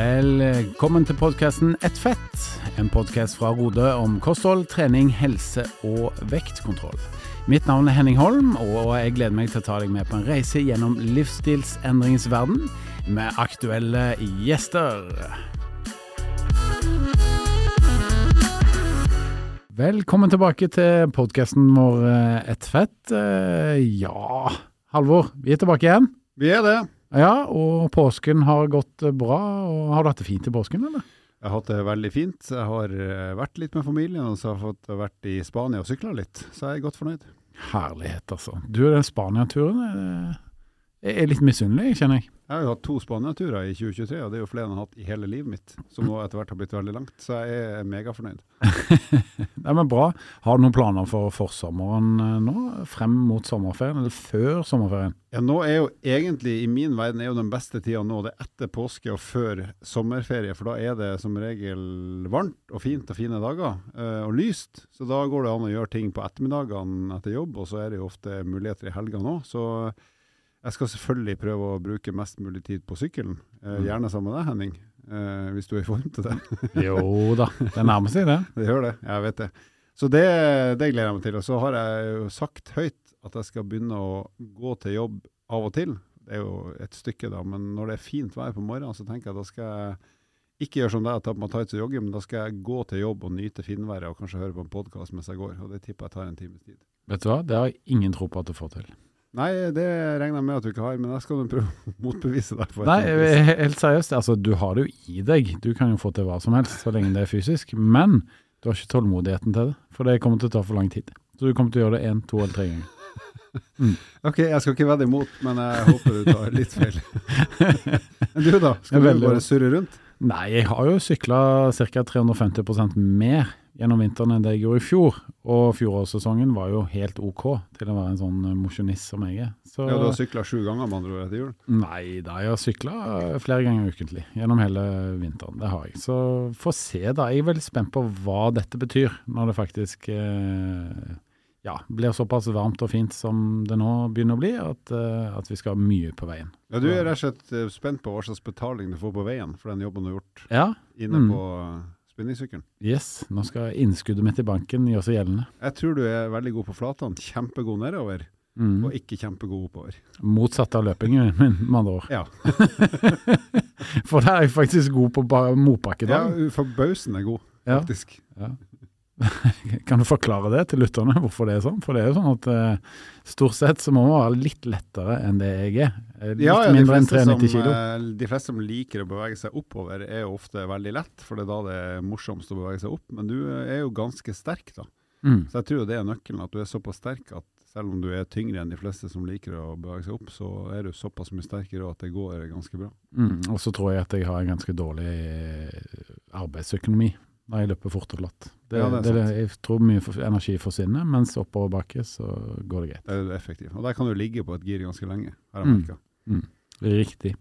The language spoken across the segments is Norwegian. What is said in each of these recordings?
Velkommen til podkasten Ett fett, en podkast fra Rode om kosthold, trening, helse og vektkontroll. Mitt navn er Henning Holm, og jeg gleder meg til å ta deg med på en reise gjennom livsstilsendringens verden med aktuelle gjester. Velkommen tilbake til podkasten vår eh, Ett fett. Eh, Ja, Halvor, vi er tilbake igjen. Vi er det. Ja, og påsken har gått bra. og Har du hatt det fint i påsken, eller? Jeg har hatt det veldig fint. Jeg har eh, vært litt med familien, og så har jeg fått vært i Spania og sykla litt. Så jeg er godt fornøyd. Herlighet, altså. Du, den Spania-turen eh, er litt misunnelig, kjenner jeg. Jeg har jo hatt to Spania-turer i 2023, og det er jo flere enn jeg har hatt i hele livet mitt. Som nå etter hvert har blitt veldig langt. Så jeg er megafornøyd. Nei, men Bra. Har du noen planer for forsommeren eh, nå? Frem mot sommerferien, eller før sommerferien? Ja, nå er jo egentlig, i min verden, er jo den beste tida nå det er etter påske og før sommerferie. For da er det som regel varmt og fint og fine dager, eh, og lyst. Så da går det an å gjøre ting på ettermiddagene etter jobb, og så er det jo ofte muligheter i helgene òg. Så jeg skal selvfølgelig prøve å bruke mest mulig tid på sykkelen. Eh, Mm. gjerne sammen med deg, Henning. Eh, hvis du er i form til det. Jo da, det nærmer seg det. Det gjør det, jeg vet det. Så det, det gleder jeg meg til. Og så har jeg jo sagt høyt at jeg skal begynne å gå til jobb av og til. Det er jo et stykke, da, men når det er fint vær på morgenen, så tenker jeg at da skal jeg ikke gjøre som deg, ta på meg tights og jogge, men da skal jeg gå til jobb og nyte finværet og kanskje høre på en podkast mens jeg går. Og det tipper jeg tar en times tid. Vet du hva, det har jeg ingen tro på at du får til. Nei, det regner jeg med at du ikke har, men jeg skal prøve å motbevise deg. Nei, helt seriøst. Altså, du har det jo i deg. Du kan jo få til hva som helst, så lenge det er fysisk. Men du har ikke tålmodigheten til det, for det kommer til å ta for lang tid. Så du kommer til å gjøre det én, to eller tre ganger. Ok, jeg skal ikke vedde imot, men jeg håper du tar litt feil. Men du da, skal du bare surre rundt? Nei, jeg har jo sykla ca. 350% mer gjennom vinteren enn det jeg gjorde i fjor. Og fjorårssesongen var jo helt OK til å være en sånn mosjonist som jeg er. Så Ja, du har sykla sju ganger med andre ord etter jul? nei da, jeg har sykla flere ganger ukentlig gjennom hele vinteren. Det har jeg. Så få se, da. Jeg er veldig spent på hva dette betyr, når det faktisk eh, ja, blir såpass varmt og fint som det nå begynner å bli, at, eh, at vi skal ha mye på veien. Ja, Du er rett og slett eh, spent på hva slags betaling du får på veien for den jobben du har gjort Ja, inne Mm. på uh, spinningsykkelen. yes. Nå skal innskuddet mitt i banken gjøre seg gjeldende. Jeg tror du er veldig god på flatene, kjempegod nedover, Mm. og ikke kjempegod oppover. Motsatt av løpingen min, med andre ord. Ja, For der er jeg faktisk god på ba- motbakke. ja da. forbausende god, faktisk. Ja. faktisk. Kan du forklare det til lytterne, hvorfor det er sånn? For det er jo sånn at eh, stort sett så må man være litt lettere enn det jeg er. Eh, Litt Ja, ja, mindre enn 390 kilo. eh, de fleste som liker å bevege seg oppover, er jo ofte veldig lett, for det er da det er morsomst å bevege seg opp. Men du er jo ganske sterk, da. Mm. Så jeg tror det er nøkkelen, at du er såpass sterk at selv om du er tyngre enn de fleste som liker å bevege seg opp, så er du såpass mye sterkere at det går ganske bra. Mm. Og så tror jeg at jeg har en ganske dårlig arbeidsøkonomi når jeg løper fort og glatt. Det, Ja, det det, jeg tror mye energi forsvinner, mens oppoverbakke så går det greit. Det er effektivt. Og der kan du ligge på et gir ganske lenge, har jeg Mm. merket. Riktig.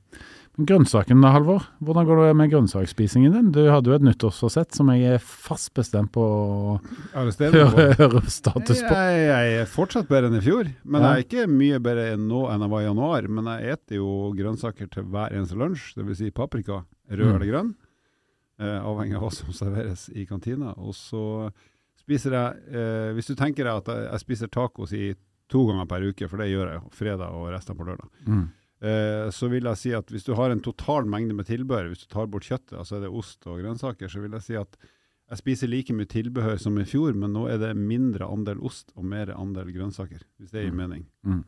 Men grønnsaken da, Halvor? Hvordan går det med grønnsaksspisingen din? Du hadde jo et nyttårsforsett som jeg er fast bestemt på å høre, høre status på. Jeg, jeg er fortsatt bedre enn i fjor, men Ja. jeg er ikke mye bedre enn nå enn jeg var i januar. Men jeg eter jo grønnsaker til hver eneste lunsj, dvs. Si paprika, rød Mm. eller grønn. Eh, avhengig av hva som serveres i kantina. Og så spiser jeg eh, Hvis du tenker deg at jeg, spiser tacos i to ganger per uke, for det gjør jeg fredag og resten på lørdag. Mm. Eh, så vil jeg si at hvis du har en total mengde med tilbehør, hvis du tar bort kjøttet, altså er det ost og grønnsaker, så vil jeg si at jeg spiser like mye tilbehør som i fjor, men nå er det mindre andel ost og mer andel grønnsaker, hvis det gir Mm. mening. Mm.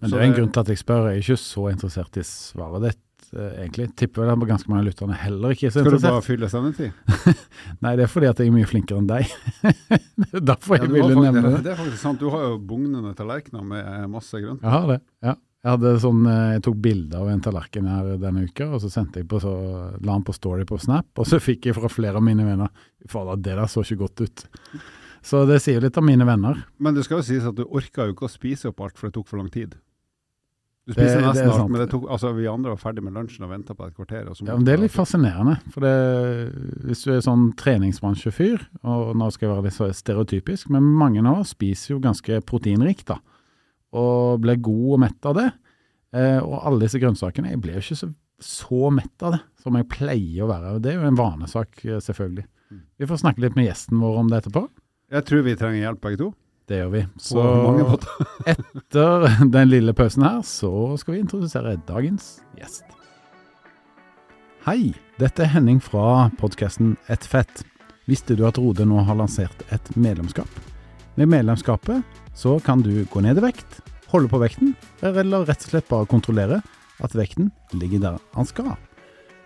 Men Så det er en grunn til at jeg spør. Jeg er ikke så interessert i svaret ditt, egentlig. Tipper det er ganske mange lytterne heller ikke så Skal du bare fylle sendetid? Nei, det er fordi at jeg er mye flinkere enn deg. Det er Derfor jeg ja, ville faktisk- nevne det. Det er faktisk sant. Du har jo bugnende tallerkener med eh, masse grønt. Jeg har det, ja. Jeg, sånn, eh, jeg tok bilde av en tallerken her denne uka, og så sendte jeg på så, la han på Story på Snap, og så fikk jeg fra flere av mine venner Fader, det der så ikke godt ut. Så det sier litt om mine venner. Men det skal jo sies at du orka jo ikke å spise opp alt, for det tok for lang tid. Du spiser det er nesten alt, men det tok, altså, vi andre var ferdig med lunsjen og venta på et kvarter. Ja, men det er litt fascinerende. For det, hvis du er sånn treningsbransjefyr, og nå skal jeg være litt så stereotypisk, men mange nå spiser jo ganske proteinrikt, da. Og blir god og mett av det. Eh, og alle disse grønnsakene Jeg blir jo ikke så så mett av det som jeg pleier å være. Det er jo en vanesak, eh, selvfølgelig. Vi får snakke litt med gjesten vår om det etterpå. Jeg tror vi trenger hjelp begge to. Det gjør vi. Så etter den lille pausen her, så skal vi introdusere dagens gjest. Hei, dette er Henning fra podkasten Et fett. Visste du at Rode nå har lansert et medlemskap? Med medlemskapet så kan du gå ned i vekt, holde på vekten, eller rett og slett bare kontrollere at vekten ligger der han skal.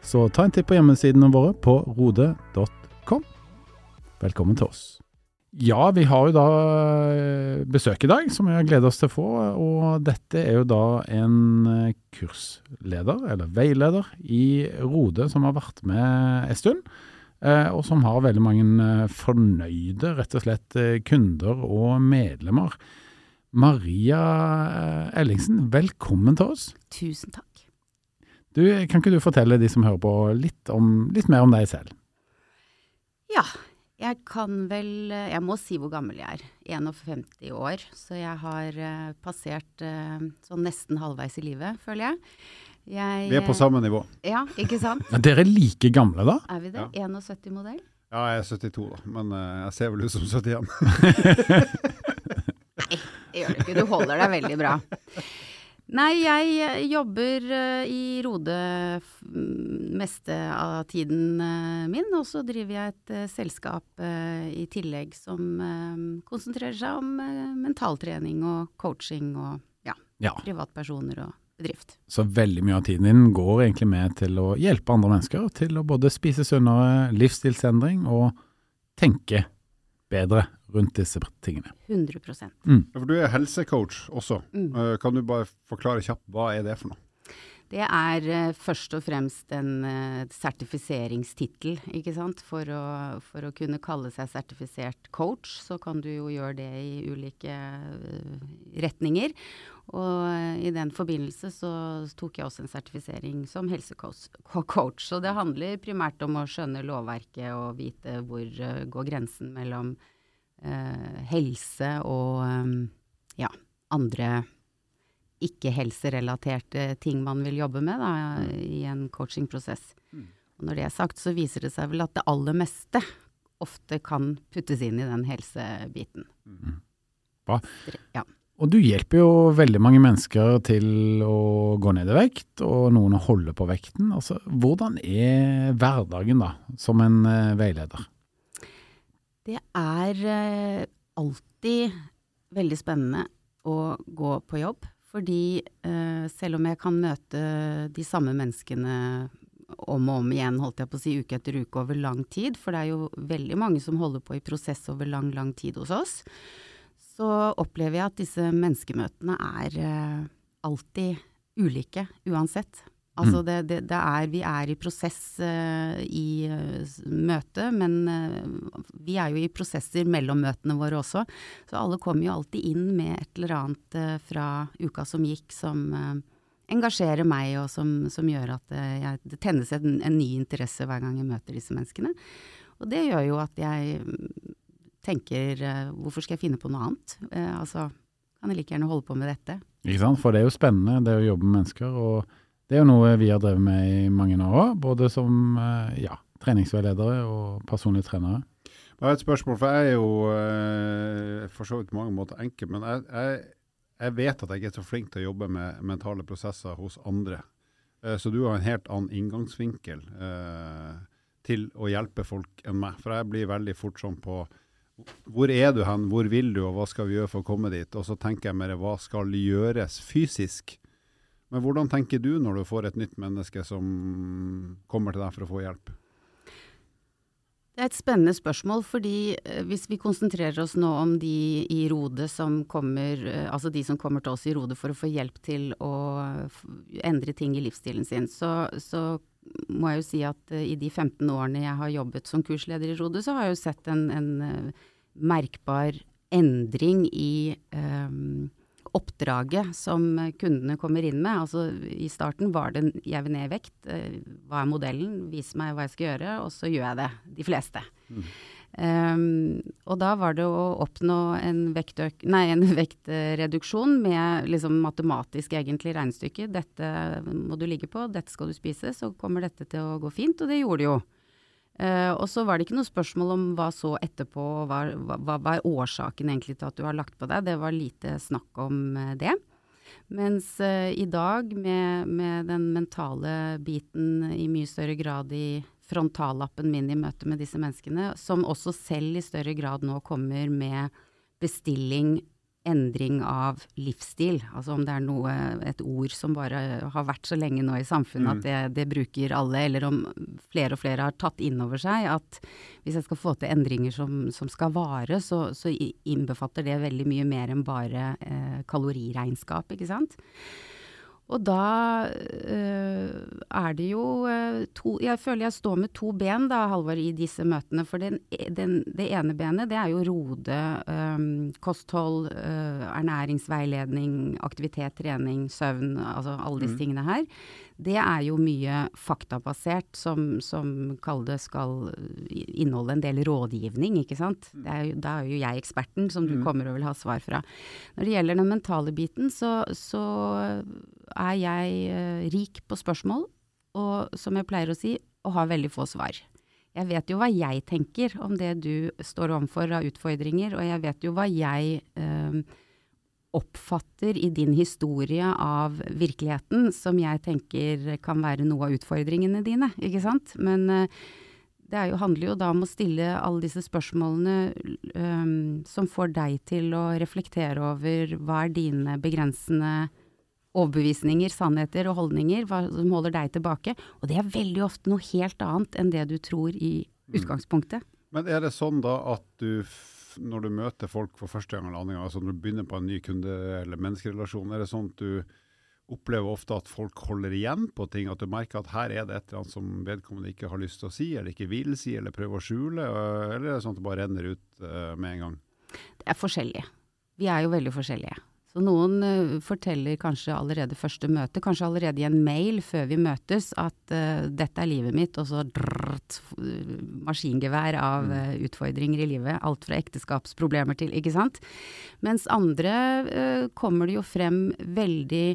Så ta en titt på hjemmesidene våre på rode.com. Velkommen til oss. Ja, vi har jo da eh, besøk i dag, som vi har gleda oss til å få. Og dette er jo da en eh, kursleder, eller veileder, i Rode som har vært med en stund. eh, Og som har veldig mange fornøyde, rett og slett, kunder og medlemmer. Maria Ellingsen, velkommen til oss. Tusen takk. Du, Kan ikke du fortelle de som hører på litt, om, litt mer om deg selv? Ja, jeg kan vel eh, Jeg må si hvor gammel jeg er. 51 år. Så jeg har eh, passert eh, sånn nesten halvveis i livet, føler jeg. jeg Vi er på samme nivå. Ja, ikke sant? Ja, dere er like gamle, da? Er vi det? 71-modell? Ja, jeg er 72, da. Men jeg ser vel ut som 71. Nei, Det gjør du ikke. Du holder deg veldig bra. Nei, jeg eh, jobber eh, i Rode meste av tiden eh, min, og så driver jeg et selskap i tillegg som konsentrerer seg om mentaltrening og coaching og ja, Ja. privatpersoner og bedrift. Så veldig mye av tiden din går egentlig med til å hjelpe andre mennesker til å både spise sunnere, livsstilsendring og tenke bedre rundt disse tingene. 100 mm. For du er helsecoach også. mm. Eh, Kan du bare forklare kjapt hva er det for noe? Det er eh, først og fremst en uh, sertifiseringstittel, ikke sant. For å, for å kunne kalle seg sertifisert coach, så kan du jo gjøre det i ulike retninger. Og i den forbindelse så tok jeg også en sertifisering som helsecoach. Så det handler primært om å skjønne lovverket og vite hvor går grensen mellom helse og eh, ja, andre ikke-helserelaterte ting man vil jobbe med da, i en coachingprosess. Og når det er sagt, så viser det seg vel at det aller meste ofte kan puttes inn i den helsebiten. Bra. Ja. Og du hjelper jo veldig mange mennesker til å gå ned i vekt, og noen å holde på vekten. Altså, hvordan er hverdagen da, som en eh, veileder? Det er eh, alltid veldig spennende å gå på jobb. Fordi eh, selv om jeg kan møte de samme menneskene om og om igjen, holdt jeg på å si, uke etter uke over lang tid, for det er jo veldig mange som holder på i prosess over lang, lang tid hos oss, så opplever jeg at disse menneskemøtene er eh, alltid ulike, uansett. Altså det, det, det er, vi er i prosess uh, i uh, møte, men uh, vi er jo i prosesser mellom møtene våre også. Så alle kommer jo alltid inn med et eller annet fra uka som gikk som engasjerer meg, og som, som gjør at jeg, det tennes en, en ny interesse hver gang jeg møter disse menneskene. Og det gjør jo at jeg mm, tenker hvorfor skal jeg finne på noe annet? Altså, kan jeg like gjerne holde på med dette. Ikke sant? For det er jo spennende, det å jobbe med mennesker. og det er jo noe vi har drevet med i mange år òg, både som eh, ja, treningsveiledere og personlige trenere. Jeg har et spørsmål, for jeg er jo eh, for så vidt på mange måter enkel, men jeg, jeg, jeg vet at jeg ikke er så flink til å jobbe med mentale prosesser hos andre. Eh, så du har en helt annen inngangsvinkel til å hjelpe folk enn meg. For jeg blir veldig fort sånn på hvor er du hen, hvor vil du, og hva skal vi gjøre for å komme dit? Og så tenker jeg mer hva skal gjøres fysisk? Men hvordan tenker du når du får et nytt menneske som kommer til deg for å få hjelp? Det er et spennende spørsmål, fordi eh, hvis vi konsentrerer oss nå om de i Rode som kommer, eh, altså de som kommer til oss i Rode for å få hjelp til å endre ting i livsstilen sin, så, så må jeg jo si at eh, i de 15 årene jeg har jobbet som kursleder i Rode, så har jeg jo sett en, en eh, merkbar endring i eh, oppdraget som kundene kommer inn med. Altså i starten var det jeg vil ned i vekt, eh, hva er modellen, vis meg hva jeg skal gjøre, og så gjør jeg det. De fleste. Um, og da var det å oppnå en, nei, en vektreduksjon med liksom matematisk egentlig regnestykke. Dette må du ligge på, dette skal du spise, så kommer dette til å gå fint. Og det gjorde det jo. Uh, og så var det ikke noe spørsmål om hva så etterpå, hva, hva, hva er årsaken egentlig til at du har lagt på deg. Det var lite snakk om uh, det. Mens uh, i dag, med, med, den mentale biten i mye større grad i frontallappen min i møte med disse menneskene, som også selv i større grad nå kommer med bestilling, endring av livsstil. Altså om det er noe, et ord som bare har vært så lenge nå i samfunnet mm. at det, det, bruker alle, eller om flere og flere har tatt inn over seg at hvis jeg skal få til endringer som, som skal vare, så, så innbefatter det veldig mye mer enn bare eh, kaloriregnskap, ikke sant. Og da øh, er det jo øh, to Jeg føler jeg står med to ben, da, Halvor, i disse møtene. For den, den, det ene benet, det er jo rode, øh, kosthold, ernæringsveiledning, aktivitet, trening, søvn, altså alle disse mm. tingene her det er jo mye faktabasert, som, som det skal inneholde en del rådgivning, ikke sant. Mm. Er jo, da er jo jeg eksperten som du mm. kommer og vil ha svar fra. Når det gjelder den mentale biten, så, så er jeg uh, rik på spørsmål, og som jeg pleier å si, og har veldig få svar. Jeg vet jo hva jeg tenker om det du står overfor av utfordringer, og jeg vet jo hva jeg uh, oppfatter i din historie av virkeligheten, som jeg tenker kan være noe av utfordringene dine, ikke sant. Men uh, det jo, handler jo da om å stille alle disse spørsmålene um, som får deg til å reflektere over hva er dine begrensende overbevisninger, sannheter og holdninger, hva som holder deg tilbake. Og det er veldig ofte noe helt annet enn det du tror i mm. utgangspunktet. Men er det sånn da at du når du møter folk for første gang eller andre gang, altså når du begynner på en ny kunde- eller menneskerelasjon, er det sånn at du opplever ofte at folk holder igjen på ting? At du merker at her er det et eller annet som vedkommende ikke har lyst til å si, eller ikke vil si, eller prøver å skjule? Eller er det sånn at det bare renner ut uh, med en gang? Det er forskjellig. Vi er jo veldig forskjellige. Så noen uh, forteller kanskje allerede første møte, kanskje allerede i en mail før vi møtes, at uh, dette er livet mitt, og så drrrt, maskingevær av uh, utfordringer i livet. Alt fra ekteskapsproblemer til, ikke sant. Mens andre kommer det jo frem veldig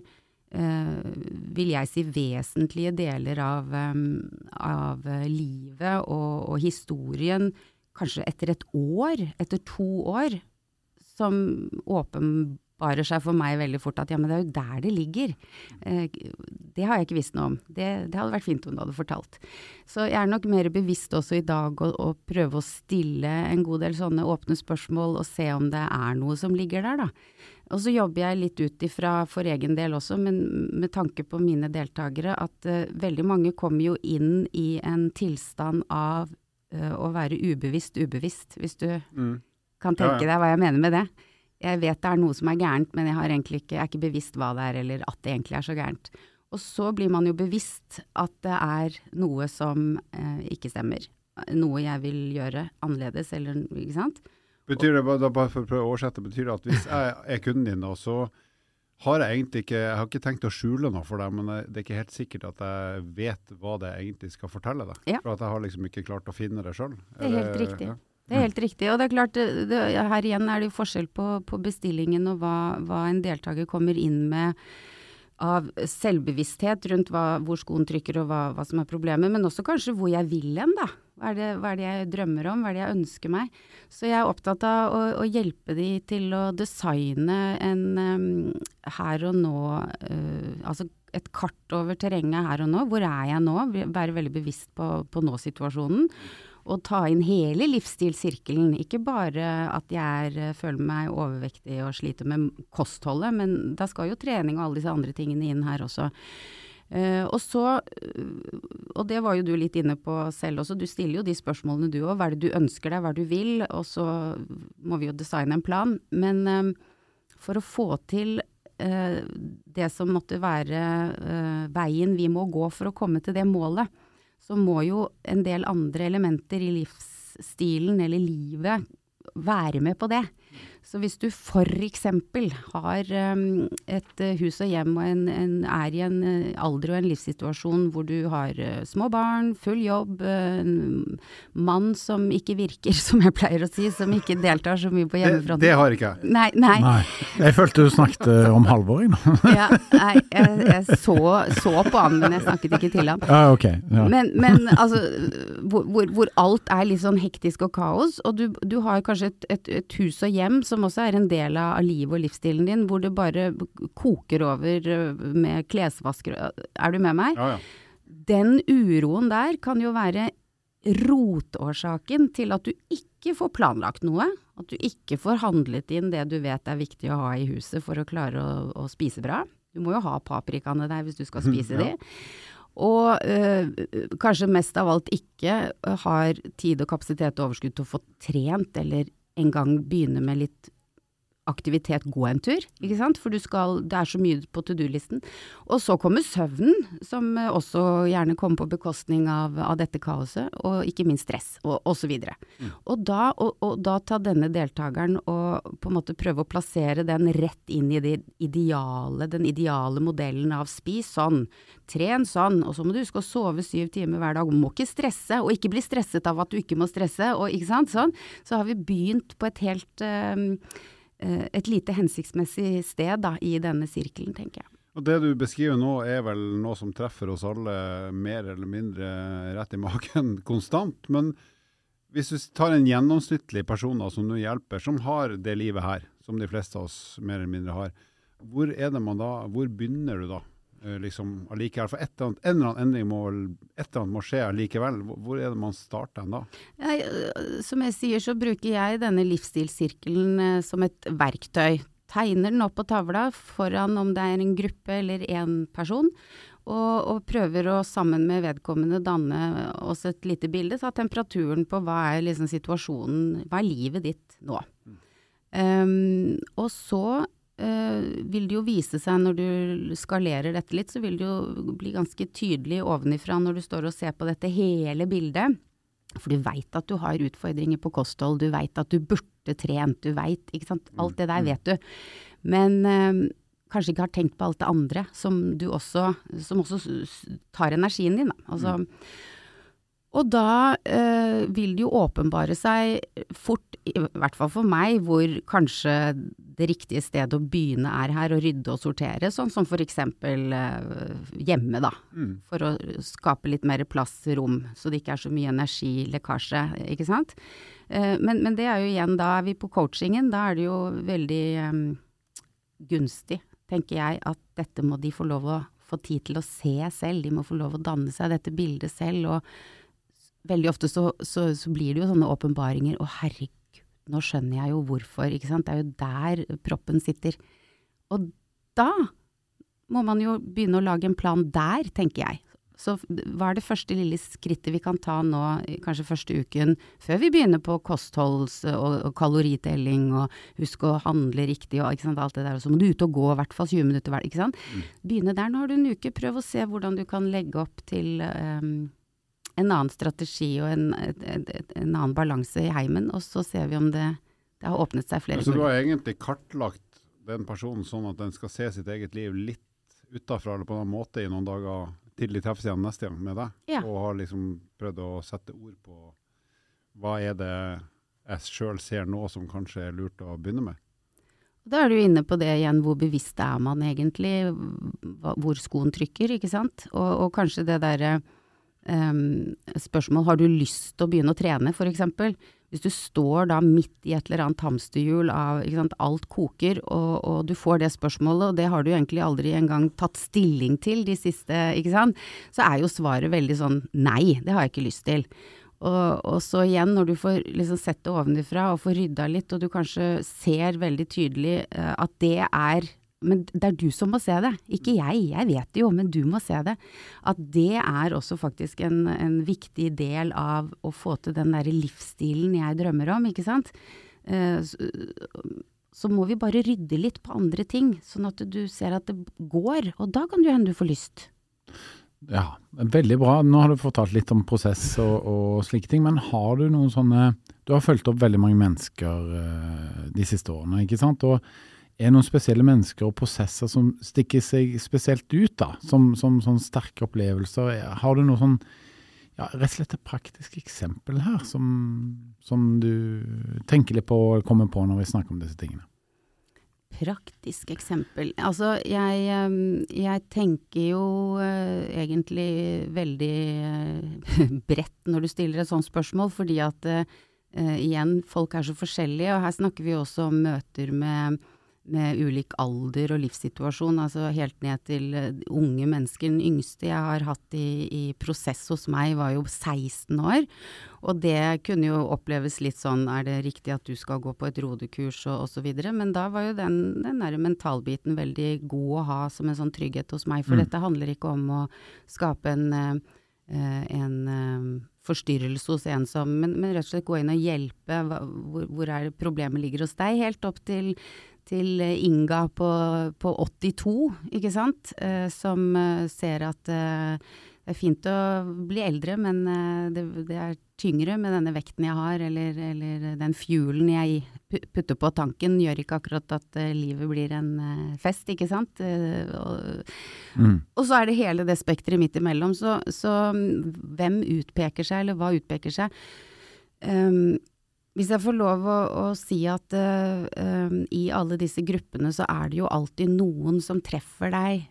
vil jeg si vesentlige deler av, um, av livet og, og historien, kanskje etter et år, etter to år, som åpenbart åpenbarer seg for meg veldig fort at ja, men det er jo der det ligger. Eh, det har jeg ikke visst noe om. Det, det, hadde vært fint om du hadde fortalt. Så jeg er nok mer bevisst også i dag å, å prøve å stille en god del sånne åpne spørsmål og se om det er noe som ligger der, da. Og så jobber jeg litt ut ifra for egen del også, men med tanke på mine deltakere, at uh, veldig mange kommer jo inn i en tilstand av uh, å være ubevisst ubevisst, hvis du mm. kan tenke ja, ja. deg hva jeg mener med det jeg vet det er noe som er gærent, men jeg, har ikke, jeg er ikke bevisst hva det er, eller at det egentlig er så gærent. Og så blir man jo bevisst at det er noe som eh, ikke stemmer. Noe jeg vil gjøre annerledes, eller ikke sant. Betyr det, bare for å prøve å oversette, betyr det at hvis jeg er kunden din, og så har jeg egentlig ikke Jeg har ikke tenkt å skjule noe for deg, men det er ikke helt sikkert at jeg vet hva det egentlig skal fortelle deg. Ja. For at jeg har liksom ikke klart å finne det sjøl. Det er helt riktig. Ja. Det er helt riktig. Og det er klart, det, her igjen er det jo forskjell på, på bestillingen og hva, hva, en deltaker kommer inn med av selvbevissthet rundt hva, hvor skoen trykker og hva, hva, som er problemet, men også kanskje hvor jeg vil hen, da. Hva er, det, hva er, det, jeg drømmer om, hva er det jeg ønsker meg? Så jeg er opptatt av å, å hjelpe de til å designe en um, her og nå, uh, altså et kart over terrenget her og nå. Hvor er jeg nå? Være veldig bevisst på, på nå-situasjonen og ta inn hele livsstilssirkelen. Ikke bare at jeg er, eh, føler meg overvektig og sliter med kostholdet, men da skal jo trening og alle disse andre tingene inn her også. Uh, og så, og det var jo du litt inne på selv også, du stiller jo de spørsmålene du òg. Hva er det du ønsker deg, hva er det du vil? Og så må vi jo designe en plan. Men uh, for å få til uh, det som måtte være veien vi må gå for å komme til det målet, så må jo en del andre elementer i livsstilen eller livet være med på det. Så hvis du f.eks. har um, et uh, hus og hjem og en, en, er i en uh, alder og en livssituasjon hvor du har uh, små barn, full jobb, en mann som ikke virker, som jeg pleier å si, som ikke deltar så mye på hjemmefronten. Det, det har ikke jeg. Nei, nei. nei. Jeg følte du snakket om Halvor, jeg nå. ja, nei, jeg, jeg så, så, på han, men jeg snakket ikke til han. Ja, ok. Ja. Men, men, altså, hvor, hvor, hvor, alt er litt sånn hektisk og kaos, og du, du har kanskje et, et, et hus og hjem som også er en del av livet og livsstilen din, hvor det bare koker over øh, med klesvasker Er du med meg? Ja, ja. Den uroen der kan jo være rotårsaken til at du ikke får planlagt noe. At du ikke får handlet inn det du vet er viktig å ha i huset for å klare å, å spise bra. Du må jo ha paprikaene der hvis du skal spise ja. de. Og øh, kanskje mest av alt ikke har tid og kapasitet og overskudd til å få trent eller en gang begynne med litt aktivitet, gå en tur, ikke sant, for skal, det er så mye på to do-listen. Og så kommer søvnen, som eh, også gjerne kommer på bekostning av, av dette kaoset, og ikke minst stress, og osv. Mm. Og, da, og, og da ta denne deltakeren og på en måte prøve å plassere den rett inn i det ideale, den ideale modellen av spis sånn, tren sånn, og så må du huske å sove syv timer hver dag, må ikke stresse, og ikke bli stresset av at du ikke må stresse, og ikke sant, sånn. Så har vi begynt på et helt Eh, et lite hensiktsmessig sted da, i denne sirkelen, tenker jeg. Og Det du beskriver nå er vel noe som treffer oss alle mer eller mindre rett i magen konstant. Men hvis du tar en gjennomsnittlig person som du hjelper, som har det livet her, som de fleste av oss mer eller mindre har, hvor er det man da, hvor begynner du da? Eh, liksom allikevel. For et eller annet, en eller annen endring må, et eller annet må skje allikevel. Hvor er det man starter da? Ja, øh, som jeg sier, så bruker jeg denne livsstilssirkelen øh, som et verktøy. Tegner den opp på tavla foran om det er en gruppe eller én person. Og, og, prøver å sammen med vedkommende danne oss et lite bilde. Ta temperaturen på hva er liksom situasjonen, hva er livet ditt nå. Mm. Um, og så vil det jo vise seg når du skalerer dette litt, så vil det jo bli ganske tydelig ovenifra når du står og ser på dette hele bildet. For du veit at du har utfordringer på kosthold, du veit at du burde trent, du veit ikke sant. Alt det der mm. vet du. Men øh, kanskje ikke har tenkt på alt det andre som du også, som også tar energien din, da. Altså, mm. Og da øh, vil det jo åpenbare seg fort, i hvert fall for meg, hvor kanskje det riktige stedet å begynne er her, å rydde og sortere, sånn som eksempel eh, hjemme, da. Mm. For å skape litt mer plass, rom, så det ikke er så mye energilekkasje, ikke sant. Eh, men, men, det er jo igjen, da er vi på coachingen, da er det jo veldig eh, gunstig, tenker jeg, at dette må de få lov å få tid til å se selv, de må få lov å danne seg dette bildet selv. og veldig ofte så, så, så, blir det jo sånne åpenbaringer. Å herregud, nå skjønner jeg jo hvorfor, ikke sant. Det er jo der proppen sitter. Og da må man jo begynne å lage en plan der, tenker jeg. Så hva er det første lille skrittet vi kan ta nå, kanskje første uken, før vi begynner på kostholds- og, og kaloritelling og husk å handle riktig og sant, alt det der. Og så må du ut og gå i hvert fall 20 minutter hver, ikke sant. Mm. Begynne der. Nå har du en uke, prøv å se hvordan du kan legge opp til um, en annen strategi og en, en, en annen balanse i heimen, og så ser vi om det, det har åpnet seg flere Så du har egentlig kartlagt den personen sånn at den skal se sitt eget liv litt utafra eller på en måte i noen dager til de treffes igjen neste gang med deg, ja. og har liksom prøvd å sette ord på hva er det jeg sjøl ser nå som kanskje er lurt å begynne med? Da er du inne på det igjen, hvor bevisst er man egentlig, hvor skoen trykker, ikke sant. Og, og kanskje det derre um, spørsmål har du lyst til å begynne å trene, f.eks. Hvis du står da midt i et eller annet hamsterhjul av sant, alt koker, og, og, du får det spørsmålet, og det har du egentlig aldri engang tatt stilling til de siste, ikke sant, så er jo svaret veldig sånn nei, det har jeg ikke lyst til. Og, og så igjen, når du får liksom sett det ovenifra og får rydda litt, og du kanskje ser veldig tydelig uh, at det er men det er du som må se det, ikke jeg. Jeg vet det jo, men du må se det. At det er også faktisk en, en viktig del av å få til den derre livsstilen jeg drømmer om, ikke sant. Eh, så, så, må vi bare rydde litt på andre ting, sånn at du ser at det går. Og da kan det hende du får lyst. Ja, veldig bra. Nå har du fortalt litt om prosess og, og slike ting, men har du noen sånne Du har fulgt opp veldig mange mennesker eh, de siste årene, ikke sant? Og er noen spesielle mennesker og prosesser som stikker seg spesielt ut, da? Som, som sånn sterke opplevelser? Har du noe sånn ja, rett og slett et praktisk eksempel her som, som du tenker litt på og kommer på når vi snakker om disse tingene? Praktisk eksempel. Altså, jeg, jeg tenker jo uh, egentlig veldig uh, bredt når du stiller et sånt spørsmål, fordi at uh, igjen, folk er så forskjellige, og her snakker vi også om møter med med ulik alder og livssituasjon, altså helt ned til unge mennesker. Den yngste jeg har hatt i, i, prosess hos meg var jo 16 år, og det kunne jo oppleves litt sånn er det riktig at du skal gå på et rodekurs og osv., men da var jo den, den der mentalbiten veldig god å ha som en sånn trygghet hos meg, for mm. dette handler ikke om å skape en, en forstyrrelse hos en som men, men, rett og slett gå inn og hjelpe. Hvor, hvor er det problemet ligger hos deg? Helt opp til til Inga på, på 82, ikke sant, eh, som eh, ser at eh, det er fint å bli eldre, men det, det, er tyngre med denne vekten jeg har, eller, eller, den fuelen jeg putter på tanken, gjør ikke akkurat at livet blir en fest, ikke sant. Og, mm. og så er det hele det spekteret midt imellom. Så, så, hvem utpeker seg, eller hva utpeker seg? Um, hvis jeg får lov å, å si at uh, i alle disse gruppene så er det jo alltid noen som treffer deg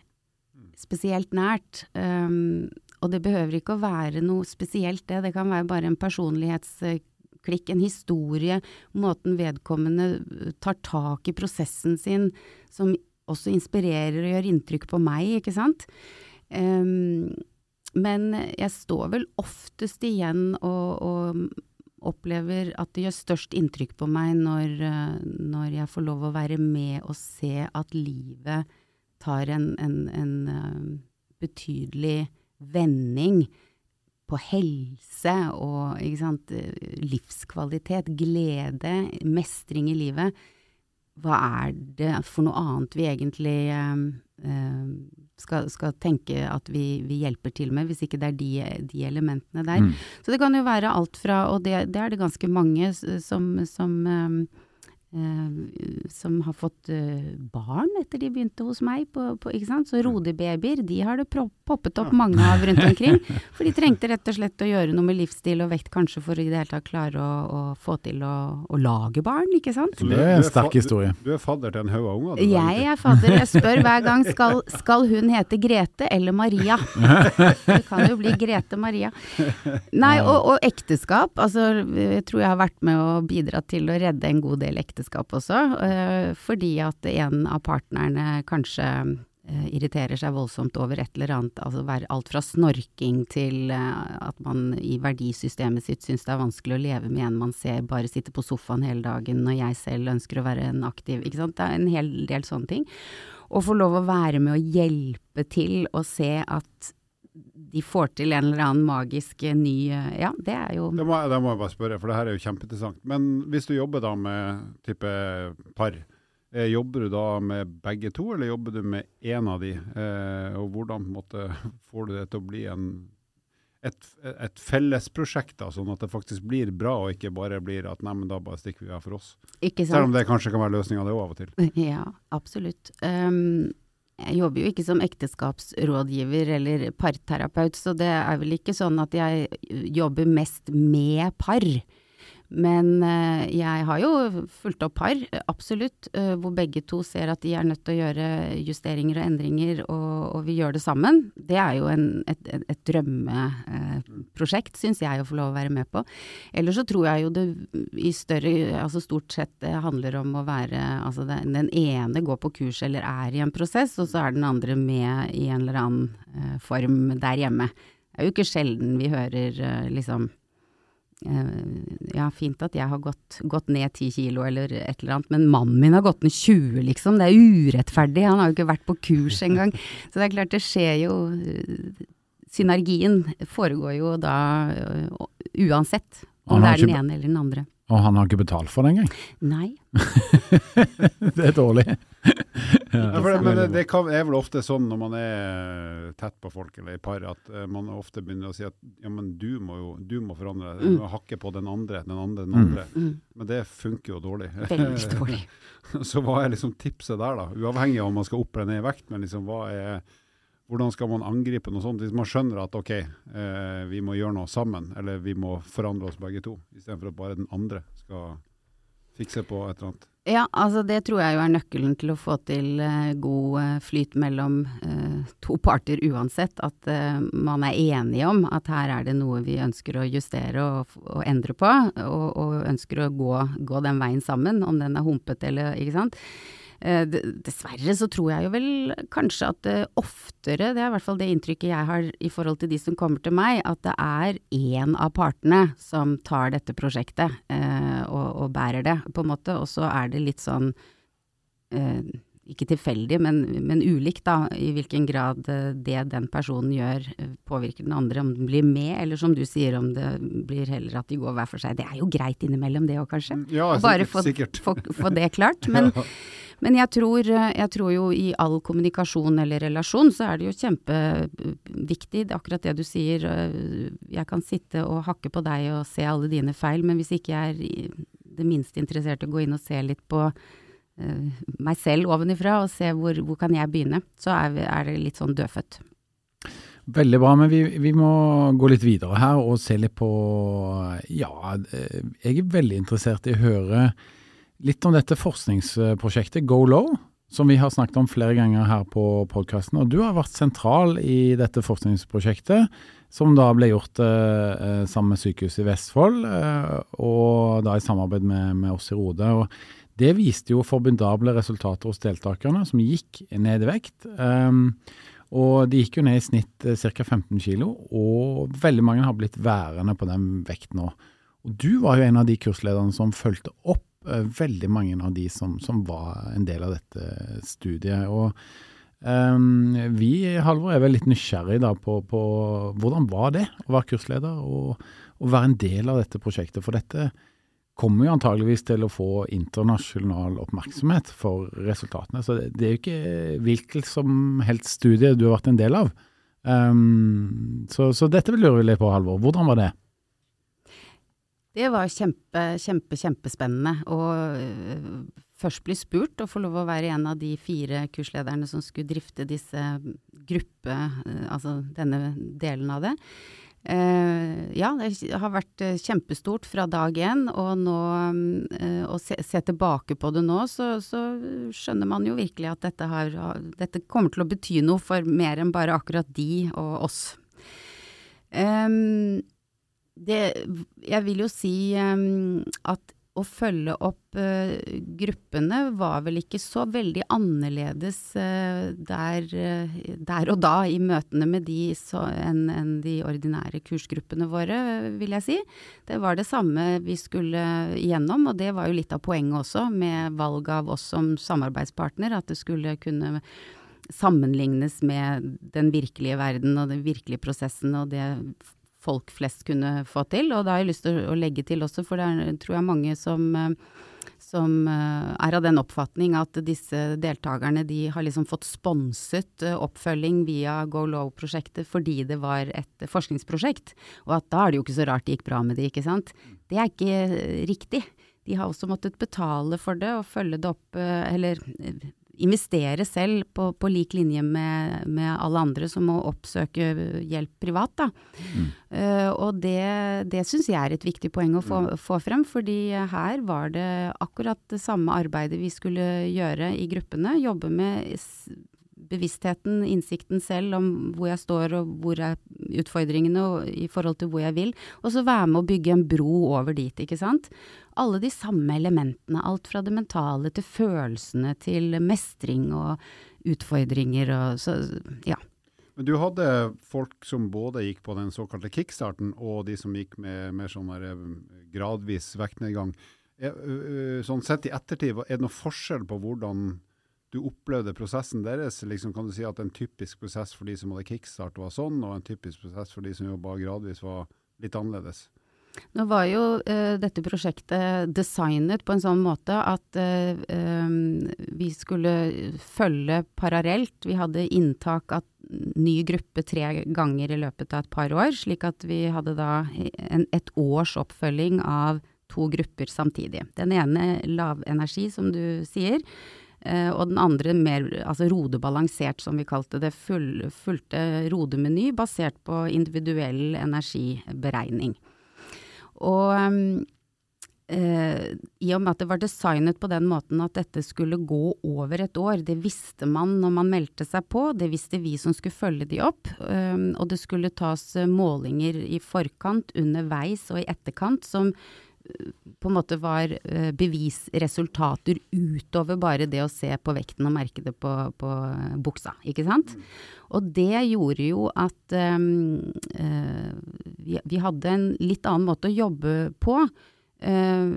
spesielt nært. Um, og det behøver ikke å være noe spesielt det, det kan være bare en personlighetsklikk, en historie, måten vedkommende tar tak i prosessen sin, som også inspirerer og gjør inntrykk på meg, ikke sant. Um, men jeg står vel oftest igjen og, og opplever at det gjør størst inntrykk på meg når, eh, når, jeg får lov å være med og se at livet tar en, en, en uh, betydelig vending på helse og sant, livskvalitet, glede, mestring i livet. Hva er det for noe annet vi egentlig eh, skal, skal, tenke at vi, vi, hjelper til med, hvis ikke det er de, de elementene der. Mm. Så det kan jo være alt fra, og det, det er det ganske mange som, som um, som har fått uh, barn etter de begynte hos meg. På, på, ikke sant? Så rodebabyer, de har det poppet opp mange av rundt omkring. For de trengte rett og slett å gjøre noe med livsstil og vekt, kanskje for i det hele tatt klare å, å få til å, å, lage barn, ikke sant. Det er en sterk historie. Du, du, er fadder til en haug av unger? Jeg er fadder. Jeg spør hver gang skal, skal hun hete Grete eller Maria. Det kan jo bli Grete Maria. Nei, og, og ekteskap. Altså, jeg tror jeg har vært med å bidra til å redde en god del ekteskap ekteskap også, eh, fordi at en av partnerne kanskje eh, irriterer seg voldsomt over et eller annet, altså alt fra snorking til eh, at man i verdisystemet sitt syns det er vanskelig å leve med en man ser bare sitte på sofaen hele dagen, når jeg selv ønsker å være en aktiv, ikke sant. Det er en hel del sånne ting. Å få lov å være med å hjelpe til å se at de får til en eller annen magisk eh, ny eh, Ja, det er jo Det må, det må jeg bare spørre, for det her er jo kjempeinteressant. Men hvis du jobber da med type par, eh, jobber du da med begge to, eller jobber du med én av de? Eh, og hvordan måte, får du det til å bli en, et, et fellesprosjekt, da, sånn at det faktisk blir bra, og ikke bare blir at nei, men da bare stikker vi av for oss? Ikke sant? Selv om det kanskje kan være løsninga det òg av og til. Ja, absolutt. Um, jeg jobber jo ikke som ekteskapsrådgiver eller parterapeut, så det er vel ikke sånn at jeg jobber mest med par. Men eh, jeg har jo fulgt opp par, absolutt, eh, hvor begge to ser at de er nødt til å gjøre justeringer og endringer, og, og vi gjør det sammen. Det er jo en, et, et, et drømmeprosjekt, eh, syns jeg å få lov å være med på. Ellers så tror jeg jo det i større, altså stort sett det handler om å være Altså det, den ene går på kurs eller er i en prosess, og så er den andre med i en eller annen form der hjemme. Det er jo ikke sjelden vi hører liksom ja, fint at jeg har gått, gått ned ti kilo eller et eller annet, men mannen min har gått ned 20, liksom. Det er urettferdig. Han har jo ikke vært på kurs engang. Så det er klart, det skjer jo Synergien foregår jo da uansett om det er den ene eller den andre. Og han har ikke betalt for det engang? Nei. det er dårlig. Ja, for det, men det, det kan, er vel ofte sånn når man er tett på folk eller i par, at uh, man ofte begynner å si at ja, men du må jo du må forandre deg. Du må hakke på den andre, den andre, den andre. Mm. Men det funker jo dårlig. Veldig dårlig. Så hva er liksom tipset der, da? Uavhengig av om man skal opp eller ned i vekt, men liksom hva er hvordan skal man angripe noe sånt hvis man skjønner at ok, eh, vi må gjøre noe sammen, eller vi må forandre oss begge to, istedenfor at bare den andre skal fikse på et eller annet? Ja, altså det tror jeg jo er nøkkelen til å få til eh, god uh, flyt mellom eh, to parter uansett. At man er enige om at her er det noe vi ønsker å justere og, og endre på, og, og ønsker å gå, gå, den veien sammen, om den er humpete eller ikke sant. Eh, dessverre så tror jeg jo vel kanskje at det oftere, det er i hvert fall det inntrykket jeg har i forhold til de som kommer til meg, at det er én av partene som tar dette prosjektet eh, og, og, bærer det, på en måte. Og så er det litt sånn eh, ikke tilfeldig, men, men, ulikt, da, i hvilken grad eh, det den personen gjør eh, påvirker den andre. Om den blir med, eller som du sier, om det blir heller at de går hver for seg. Det er jo greit innimellom det òg, kanskje. Ja, sikkert, Bare få. Få, få det klart. Men, ja. Men jeg tror, jeg tror, jo i all kommunikasjon eller relasjon så er det jo kjempeviktig, akkurat det du sier. Jeg kan sitte og hakke på deg og se alle dine feil, men hvis ikke jeg er det minste interessert i å gå inn og se litt på uh, meg selv ovenifra, og se hvor, hvor kan jeg begynne, så er, er det litt sånn dødfødt. Veldig bra, men vi, vi, må gå litt videre her og se litt på Ja, eh, jeg er veldig interessert i å høre Litt om dette forskningsprosjektet Go Low, som vi har snakket om flere ganger her på podkasten. Og du har vært sentral i dette forskningsprosjektet, som da ble gjort eh, eh sammen med Sykehuset i Vestfold, eh, og da i samarbeid med, med oss i Rode. Og det viste jo formidable resultater hos deltakerne, som gikk ned i vekt. Eh, og de gikk jo ned i snitt ca. 15 kg, og veldig mange har blitt værende på den vekten nå. Og du var jo en av de kurslederne som fulgte opp veldig mange av de som, som, var en del av dette studiet. Og um, vi Halvor, er vel litt nysgjerrig da på, på, hvordan var det å være kursleder og, og være en del av dette prosjektet. For dette kommer jo antageligvis til å få internasjonal oppmerksomhet for resultatene. Så det, det er jo ikke hvilket som helst studie du har vært en del av. Um, så, så, dette lurer vi litt på, Halvor. Hvordan var det? Det var kjempe, kjempe, kjempespennende å øh, først bli spurt og få lov å være en av de fire kurslederne som skulle drifte disse gruppe, øh, altså denne delen av det. Uh, ja, det har vært kjempestort fra dag én, og nå uh, å se, se, tilbake på det nå, så, så, skjønner man jo virkelig at dette, har, dette kommer til å bety noe for mer enn bare akkurat de og oss. Um, det, jeg vil jo si um, at å følge opp uh, gruppene var vel ikke så veldig annerledes uh, der, uh, der, og da i møtene med de enn en de ordinære kursgruppene våre, vil jeg si. Det var det samme vi skulle igjennom, og det var jo litt av poenget også med valg av oss som samarbeidspartner, at det skulle kunne sammenlignes med den virkelige verden og den virkelige prosessen og det folk flest kunne få til. Og da har jeg lyst til å legge til også, for det er, tror jeg mange som, eh, som eh, er av den oppfatning at disse deltakerne de har liksom fått sponset eh, oppfølging via Go Low-prosjektet fordi det var et forskningsprosjekt, og at da er det jo ikke så rart det gikk bra med det, ikke sant. Det er ikke riktig. De har også måttet betale for det og følge det opp, eller investere selv på, på lik linje med, med, alle andre som må oppsøke hjelp privat. Da. Mm. Uh, og det, det syns jeg er et viktig poeng å få, mm. få, frem, fordi her var det akkurat det samme arbeidet vi skulle gjøre i gruppene. Jobbe med bevisstheten, innsikten selv om hvor jeg står og hvor er utfordringene og i forhold til hvor jeg vil. Og så være med å bygge en bro over dit, ikke sant. Alle de samme elementene. Alt fra det mentale til følelsene til mestring og utfordringer og så, ja. Men du hadde folk som både gikk på den såkalte kickstarten, og de som gikk med mer sånn eh, gradvis vektnedgang. Sånn sett i ettertid, er det noe forskjell på hvordan du opplevde prosessen deres? Liksom, kan du si at en typisk prosess for de som hadde kickstart var sånn, og en typisk prosess for de som jobba gradvis var litt annerledes? Nå var jo uh, dette prosjektet designet på en sånn måte at uh, um, vi skulle følge parallelt. Vi hadde inntak av ny gruppe tre ganger i løpet av et par år, slik at vi hadde da en, et års oppfølging av to grupper samtidig. Den ene lavenergi, som du sier. Uh, og den andre mer altså rodebalansert, som vi kalte det. Full, fulgte rodemeny basert på individuell energiberegning. Og eh, i og med at det var designet på den måten at dette skulle gå over et år, det visste man når man meldte seg på, det visste vi som skulle følge de opp. Eh, og det skulle tas målinger i forkant, underveis og i etterkant som eh, på en måte var eh, bevisresultater utover bare det å se på vekten og merke det på, på buksa, ikke sant. Og det gjorde jo at um, uh, vi, vi, hadde en litt annen måte å jobbe på. Uh,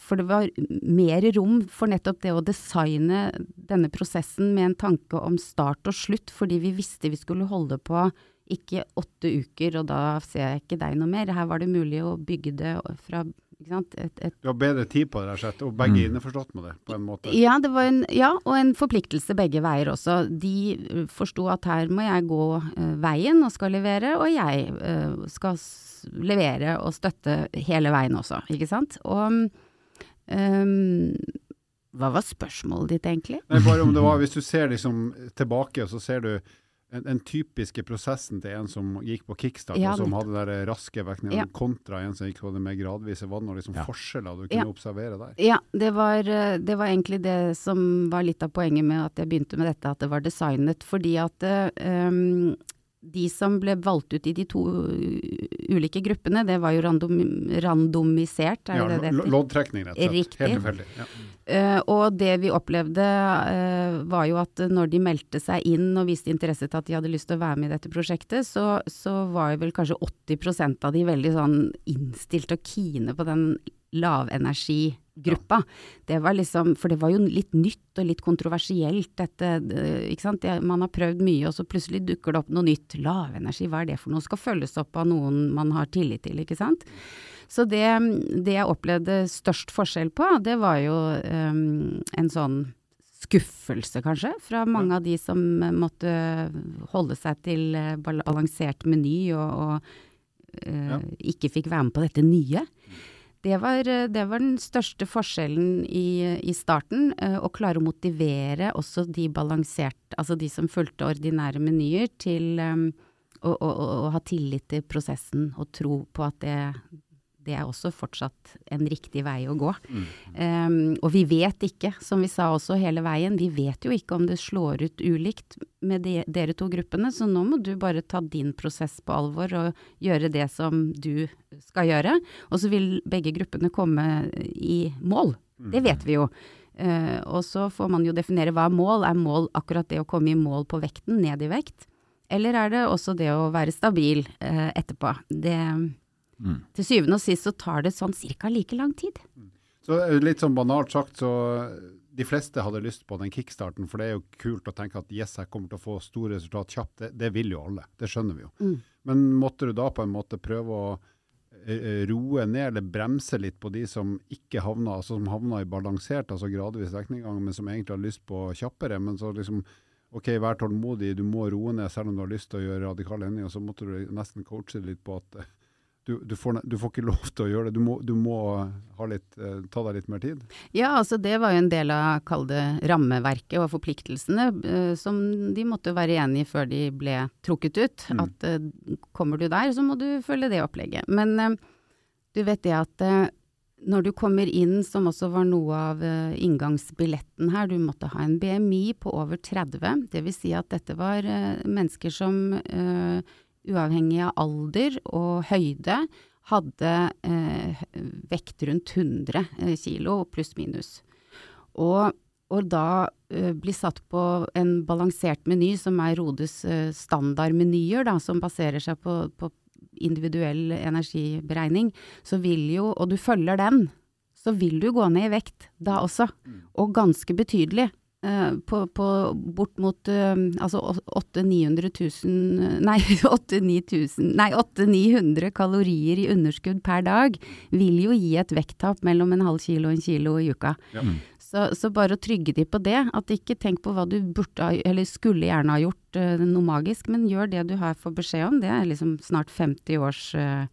for det var mer rom for nettopp det å designe denne prosessen med en tanke om start og slutt, fordi vi visste vi skulle holde på ikke åtte uker, og da ser jeg ikke deg noe mer. Her var det mulig å bygge det fra et, et du har bedre tid på det, rett og begge mm. innforstått med det, på en måte? Ja, en, ja, og en forpliktelse begge veier også. De uh, forsto at her må jeg gå uh, veien og skal levere, og jeg uh, skal levere og støtte hele veien også, ikke sant. Og um, hva var spørsmålet ditt, egentlig? Nei, bare om det var, Hvis du ser liksom tilbake, så ser du den, den typiske prosessen til en som gikk på kickstart, ja, og som hadde den raske vektene, ja. kontra en som gikk på det mer gradvise, var det noen liksom ja. forskjeller du kunne observere der? Ja, det var, eh, det var, egentlig det som var litt av poenget med at jeg begynte med dette, at det var designet. Fordi at um, de som ble valgt ut i de to ulike gruppene, det var jo random, randomisert, er det ja, det heter? Loddtrekning, rett og slett. Riktig. Helt tilfeldig. Ja. Uh, og det vi opplevde uh, var jo at når de meldte seg inn og viste interesse til at de hadde lyst til å være med i dette prosjektet, så, så var jo vel kanskje 80% av de veldig sånn innstilt og kine på den lavenergigruppa. Det var liksom, for det var jo litt nytt og litt kontroversielt, dette. ikke sant? Man har prøvd mye, og så plutselig dukker det opp noe nytt. Lavenergi, hva er det for noe? Skal følges opp av noen man har tillit til, ikke sant. Så det, det jeg opplevde størst forskjell på, det var jo um, en sånn skuffelse, kanskje, fra mange av de som måtte holde seg til eh, balansert meny og, og uh, ja. ikke fikk være med på dette nye. Det var, eh, det var, den største forskjellen i, i starten. Eh, å klare å motivere også de balanserte, altså de som fulgte ordinære menyer, til um, å, å, å, ha tillit til prosessen og tro på at det, det er også fortsatt en riktig vei å gå. Mm. Um, og vi vet ikke, som vi sa også hele veien, vi vet jo ikke om det slår ut ulikt med de, dere to gruppene, så nå må du bare ta din prosess på alvor og gjøre det som du skal gjøre. Og så vil begge gruppene komme i mål. Mm. Det vet vi jo. Uh, og så får man jo definere hva er mål. Er mål akkurat det å komme i mål på vekten, ned i vekt? Eller er det også det å være stabil uh, etterpå? Det Mm. Til syvende og sist så tar det sånn ca. like lang tid. Så Litt sånn banalt sagt, så de fleste hadde lyst på den kickstarten, for det er jo kult å tenke at yes, jeg kommer til å få store resultat kjapt. Det, det vil jo alle, det skjønner vi jo. Mm. Men måtte du da på en måte prøve å eh, roe ned eller bremse litt på de som ikke havna, altså som havna i balansert, altså gradvis vektinngang, men som egentlig har lyst på kjappere. Men så liksom OK, vær tålmodig, du må roe ned selv om du har lyst til å gjøre radikale endringer. Så måtte du nesten coache litt på at du, du, får, du, får, ikke lov til å gjøre det. Du må, du må litt, eh, ta deg litt mer tid. Ja, altså det var jo en del av, kall det, rammeverket og forpliktelsene eh, som de måtte være enig i før de ble trukket ut. Mm. At eh, kommer du der, så må du følge det opplegget. Men eh, du vet det at eh, når du kommer inn, som også var noe av eh, inngangsbilletten her, du måtte ha en BMI på over 30. Det vil si at dette var mennesker som uavhengig av alder og høyde, hadde eh, vekt rundt 100 eh, kilo pluss-minus. Og, og, da eh, bli satt på en balansert meny, som er Rodes eh, standardmenyer, da, som baserer seg på, på, individuell energiberegning, så vil jo, og du følger den, så vil du gå ned i vekt da også, mm. og ganske betydelig. Eh, på, på bort mot eh, altså 800 000 Nei, 800 Nei, 800-900 kalorier i underskudd per dag vil jo gi et vekttap mellom en halv kilo og en kilo i uka. Ja. Mm. Så, så bare å trygge de på det. At ikke tenk på hva du burde eller skulle gjerne ha gjort eh, noe magisk, men gjør det du har fått beskjed om. Det er liksom snart 50 års eh,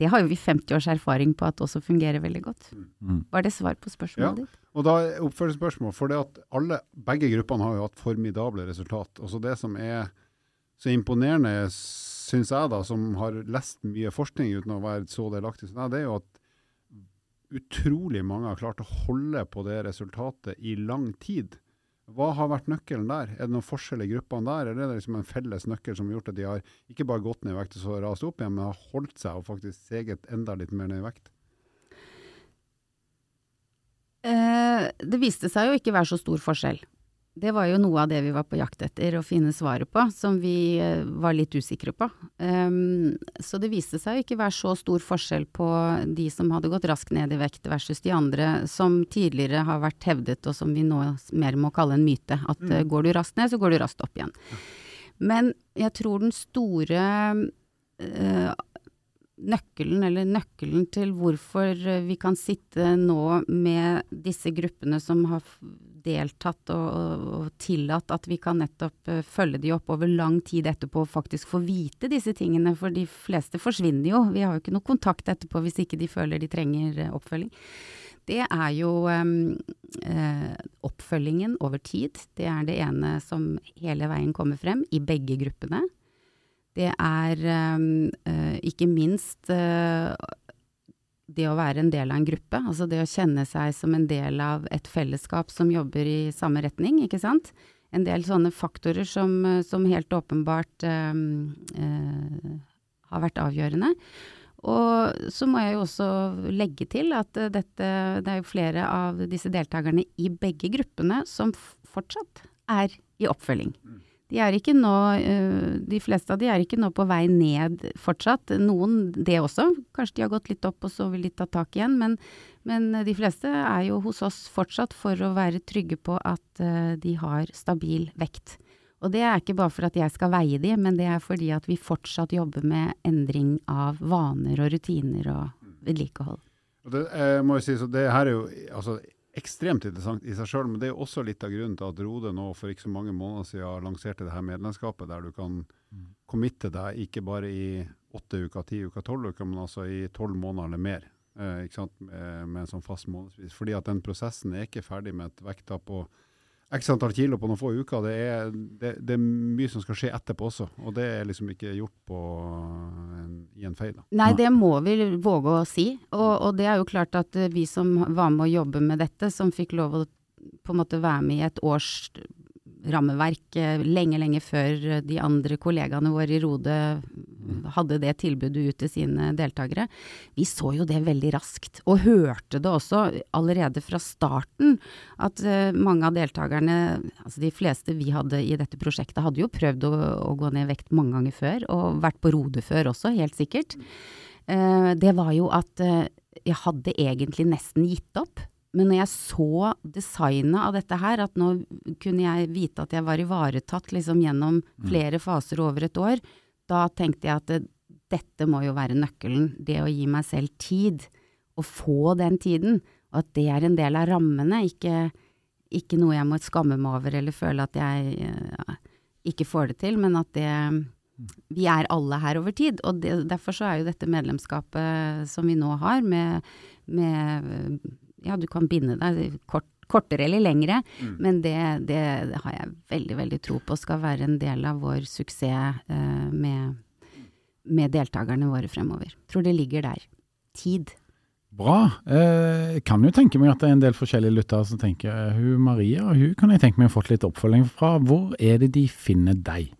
Det har jo vi 50 års erfaring på at også fungerer veldig godt. Mm. Var det svar på spørsmålet ditt? Og da er spørsmålet, for det at alle, begge gruppene har jo hatt formidable resultat. Også det som er så imponerende, syns jeg da, som har lest mye forskning uten å være så delaktig som deg, det er jo at utrolig mange har klart å holde på det resultatet i lang tid. Hva har vært nøkkelen der? Er det noen forskjell i gruppene der, eller er det liksom en felles nøkkel som har gjort at de har ikke bare gått ned i vekt og så rast opp igjen, men har holdt seg og faktisk seget enda litt mer ned i vekt? Eh, det viste seg jo ikke være så stor forskjell. Det var jo noe av det vi var på jakt etter å finne svaret på, som vi eh, var litt usikre på. Um, så det viste seg jo ikke være så stor forskjell på de som hadde gått raskt ned i vekt versus de andre som tidligere har vært hevdet, og som vi nå mer må kalle en myte. At eh, går du raskt ned, så går du raskt opp igjen. Men jeg tror den store eh, nøkkelen, eller nøkkelen til hvorfor eh, vi kan sitte nå med disse gruppene som har deltatt og, og, tillatt at vi kan nettopp eh, følge de opp over lang tid etterpå og faktisk få vite disse tingene, for de fleste forsvinner jo. Vi har jo ikke noe kontakt etterpå hvis ikke de føler de trenger eh, oppfølging. Det er jo em, eh, oppfølgingen over tid. Det er det ene som hele veien kommer frem i begge gruppene. Det er eh, ikke minst eh, det å være en del av en gruppe, altså det å kjenne seg som en del av et fellesskap som jobber i samme retning, ikke sant. En del sånne faktorer som, som helt åpenbart em, eh, har vært avgjørende. Og så må jeg jo også legge til at dette, det er jo flere av disse deltakerne i begge gruppene som fortsatt er i oppfølging. De er ikke nå, eh, de fleste av de er ikke nå på vei ned fortsatt. Noen det også. Kanskje de har gått litt opp og så vil de ta tak igjen. Men, men de fleste er jo hos oss fortsatt for å være trygge på at eh, de har stabil vekt. Og det er ikke bare for at jeg skal veie de, men det er fordi at vi fortsatt jobber med endring av vaner og rutiner og vedlikehold. Og det, jeg må jo si, så det her er jo altså, ekstremt interessant i seg sjøl, men det er jo også litt av grunnen til at Rode nå for ikke så mange måneder siden lanserte det her medlemskapet, der du kan committe deg ikke bare i åtte uker, ti uker, tolv uker, men altså i tolv måneder eller mer. Eh? Med, med en sånn fast månedsvis. Fordi at den prosessen er ikke ferdig med et vekttap på x antall kilo på noen få uker. Det er, det, det er mye som skal skje etterpå også, og det er liksom ikke gjort på en, i en feil. Da. Nei, det må vi våge å si. Og, og det er jo klart at vi som var med å jobbe med dette, som fikk lov å på en måte være med i et års rammeverk eh, lenge, lenge før de andre kollegaene våre i Rode hadde det tilbudet ut til sine deltakere. Vi så jo det veldig raskt, og hørte det også allerede fra starten, at eh, mange av deltakerne, altså de fleste vi hadde i dette prosjektet, hadde jo prøvd å, å gå ned vekt mange ganger før, og vært på Rode før også, helt sikkert. Eh, det var jo at jeg hadde egentlig nesten gitt opp. Men når jeg så designet av dette her, at nå kunne jeg vite at jeg var ivaretatt liksom gjennom flere faser over et år, da tenkte jeg at det, dette må jo være nøkkelen. Det å gi meg selv tid. Å få den tiden. Og at det er en del av rammene, ikke, ikke noe jeg må skamme meg over eller føle at jeg ja, ikke får det til, men at det vi er alle her over tid, og det, derfor så er jo dette medlemskapet som vi nå har, med, med Ja, du kan binde deg kort, kortere eller lengre, men det, det har jeg veldig, veldig tro på skal være en del av vår suksess eh, med, med deltakerne våre fremover. Tror det ligger der. Tid. Bra. Eh, Jeg kan jo tenke meg at det er en del forskjellige lyttere som tenker eh, hun Maria, hun kan jeg tenke meg å fått litt oppfølging fra. Hvor er det de finner deg?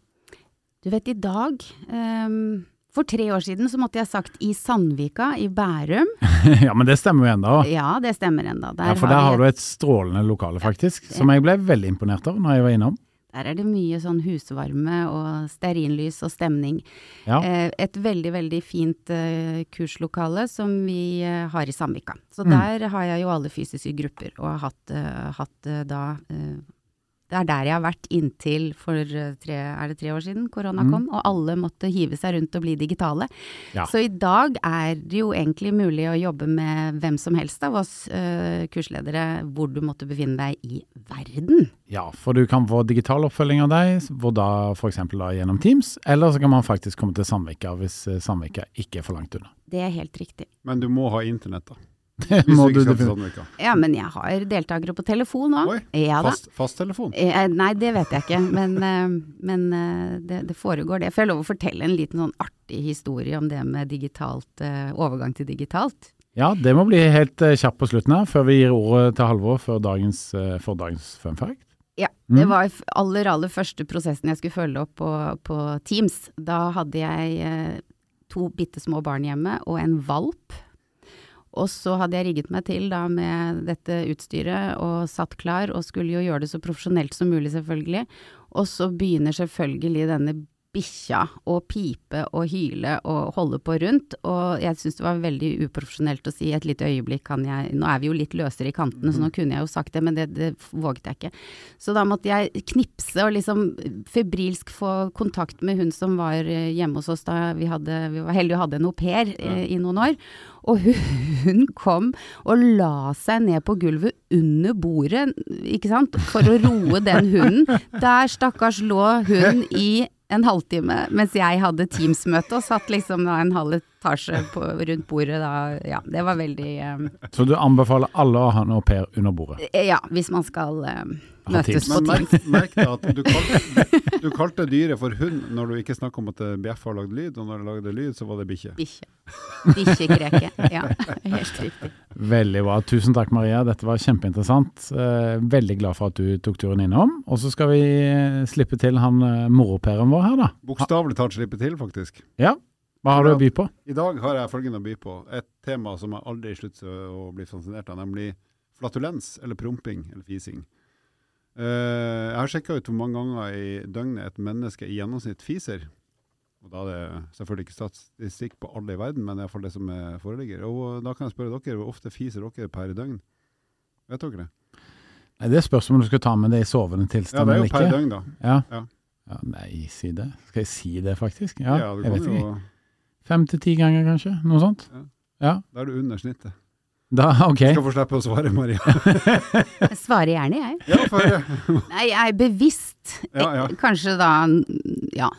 Du vet, i dag ehm, For tre år siden så måtte jeg sagt i Sandvika i Bærum. ja, men det stemmer jo enda. Ja, det stemmer ennå. Ja, for der har du et strålende lokale, faktisk, som jeg ble veldig imponert av når jeg var innom. Der er det mye sånn husvarme og stearinlys og stemning. Ja. Eh, et veldig, veldig fint eh, kurslokale som vi eh, har i Sandvika. Så Mm. der har jeg jo alle fysiske grupper, og har hatt, hatt da Det er der jeg har vært inntil for eh, tre, er det tre år siden korona Mm. kom, og alle måtte hive seg rundt og bli digitale. Ja. Så i dag er det jo egentlig mulig å jobbe med hvem som helst av oss uh, kursledere, hvor du måtte befinne deg i verden. Ja, for du kan få digital oppfølging av deg, hvor da f.eks. gjennom Teams, eller så kan man faktisk komme til Sandvika hvis eh, Sandvika ikke er for langt unna. Det er helt riktig. Men du må ha internett, da. Det må du. Sandvika. Ja, men jeg har deltakere på telefon òg. Ja fast, Fast, fasttelefon. Eh, Nei, det vet jeg ikke, men, eh, men eh, det, det foregår det. Får jeg lov å fortelle en liten sånn artig historie om det med digitalt, eh, overgang til digitalt? Ja, det må bli helt eh, kjapt på slutten her, før vi gir ordet til Halvor for dagens, eh, for dagens fun fact. Ja, Mm. det var aller, aller første prosessen jeg skulle følge opp på, på Teams. Da hadde jeg eh, to bitte små barn hjemme og en valp. Og så hadde jeg rigget meg til da med dette utstyret og satt klar, og skulle jo gjøre det så profesjonelt som mulig, selvfølgelig. Og så begynner selvfølgelig denne bikkja og pipe og hyle og holde på rundt, og jeg syns det var veldig uprofesjonelt å si et lite øyeblikk kan jeg Nå er vi jo litt løsere i kantene, så nå kunne jeg jo sagt det, men det, det våget jeg ikke. Så da måtte jeg knipse og liksom febrilsk få kontakt med hun som var eh, hjemme hos oss da vi, hadde, vi var heldige og hadde en au pair ja. i noen år. Og hun, hun kom og la seg ned på gulvet under bordet, ikke sant, for å roe den hunden. Der stakkars lå hun i en halvtime mens jeg hadde Teams-møte og satt liksom da en halv etasje på, rundt bordet da. Ja, det var veldig um, Så du anbefaler alle å ha en au pair under bordet? Ja, hvis man skal eh, Møtes Teams. på Men merk, merk deg at du kalte, du kalte dyret for hund når du ikke snakka om at det bjeffa og lagde lyd, og når det lagde lyd, så var det bikkje. Bikkje. Bikkjekreke. Ja, helt riktig. Veldig bra. Tusen takk, Maria. Dette var kjempeinteressant. Eh, veldig glad for at du tok turen innom. Og så skal vi slippe til han eh, moroperen vår her, da. Bokstavelig talt slippe til, faktisk. Ja. Hva har du å by på? I dag har jeg følgende å by på. Et tema som jeg aldri slutter å bli fascinert av, nemlig flatulens, eller promping, eller fising. Eh, jeg har sjekka ut hvor mange ganger i døgnet et menneske i gjennomsnitt fiser. Og Da er det selvfølgelig ikke statistikk på alle i verden, men iallfall det som er foreligger. Og Da kan jeg spørre dere, hvor ofte fiser dere per døgn? Vet dere det? Nei, Det spørs om du skal ta med det i sovende Ja, tilstand det er jo per ikke. døgn, da. Ja. Ja. Ja, nei, si det. Skal jeg si det, faktisk? Ja, du jeg vet ikke. Fem til ti ganger, kanskje? Noe sånt? Ja. Ja. Da er du under snittet. Da, ok. Skal få slippe å svare, Maria. Jeg svarer gjerne, jeg. Ja, for, Nei, jeg er bevisst. Ja, ja. Eh, Kanskje da ja,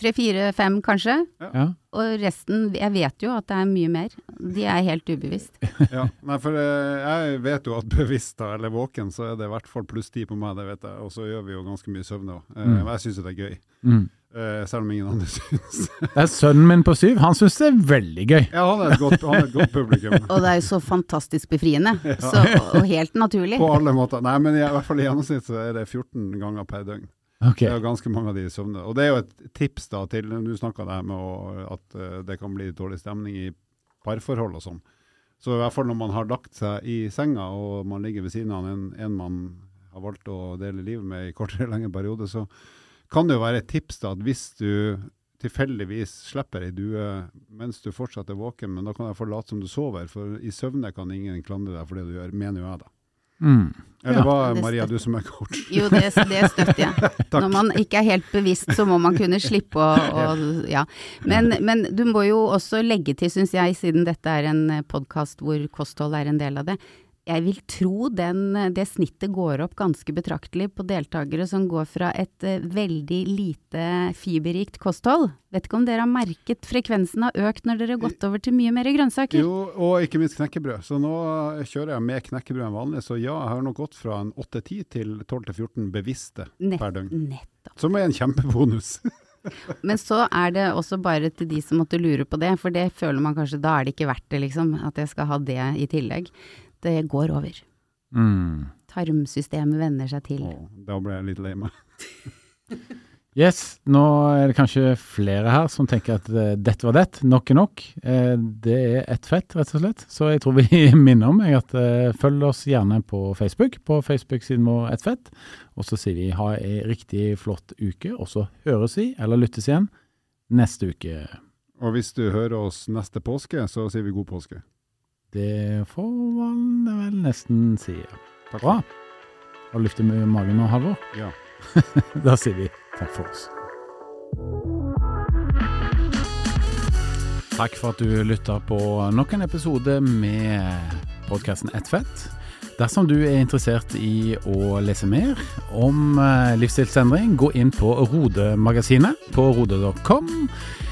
tre, fire, fem kanskje. Ja. Og resten, jeg vet jo at det er mye mer. De er helt ubevisst. Ja, nei, for eh, jeg vet jo at bevisst da, eller våken, så er det i hvert fall pluss ti på meg, det vet jeg. Og så gjør vi jo ganske mye søvn òg. Mm. Men jeg syns jo det er gøy. Mm. Eh, selv om ingen andre syns. Det er sønnen min på syv. Han syns det er veldig gøy. ja, han er et godt, han er et godt publikum. Og det er jo så fantastisk befriende. Så, og helt naturlig. På alle måter. Nei, men i, i hvert fall i gjennomsnitt så er det 14 ganger per døgn. Okay. Det er jo ganske mange av de i søvne. Og det er jo et tips da til Du snakka der med å, at uh, det kan bli dårlig stemning i parforhold og sånn. Så i hvert fall når man har lagt seg i senga og man ligger ved siden av en, en man har valgt å dele livet med i kortere eller lengre periode, så kan det jo være et tips da at hvis du tilfeldigvis slipper ei due mens du fortsatt er våken, men da kan jeg få late som du sover, for i søvne kan ingen klandre deg for det du gjør, mener jo jeg da. Mm. Eller hva, ja, Maria, du som er coach? Jo, det, det støtter jeg. Takk. Når man ikke er helt bevisst, så må man kunne slippe å, å Ja. Men, men du må jo også legge til, syns jeg, siden dette er en podkast hvor kosthold er en del av det. Jeg vil tro den, det snittet går opp ganske betraktelig på deltakere som går fra et eh, veldig lite fiberrikt kosthold. Vet ikke om dere har merket frekvensen har økt når dere har gått over til mye mer grønnsaker? Jo, og ikke minst knekkebrød. Så nå kjører jeg med knekkebrød enn vanlig. Så ja, jeg har nok gått fra en 8-10 til 12-14 bevisste Nett, per døgn. nettopp. Som er en kjempebonus. Men så er det også bare til de som måtte lure på det, for det føler man kanskje, da er det ikke verdt det, liksom, at jeg skal ha det i tillegg. Det går over. Mm. Tarmsystemet venner seg til. Oh, da ble jeg litt lei meg. Yes, nå er det kanskje flere her som tenker at eh, dette var det, nok er nok. Eh, det er ett fett, rett og slett. Så jeg tror vi minner om jeg, at eh, følg oss gjerne på Facebook, på Facebook-siden vår Ett fett. Og så sier vi ha ei riktig flott uke, og så høres vi, eller lyttes igjen, neste uke. Og hvis du hører oss neste påske, så sier vi god påske. Det får man vel nesten si. Takk. Bra. Har du luft i magen nå, Halvor? Ja. Da sier vi takk for oss. Takk for at du lytta på nok en episode med podkasten Ett fett. Dersom du er interessert i å lese mer om eh, livsstilsendring, gå inn på Rode-magasinet på rode.com.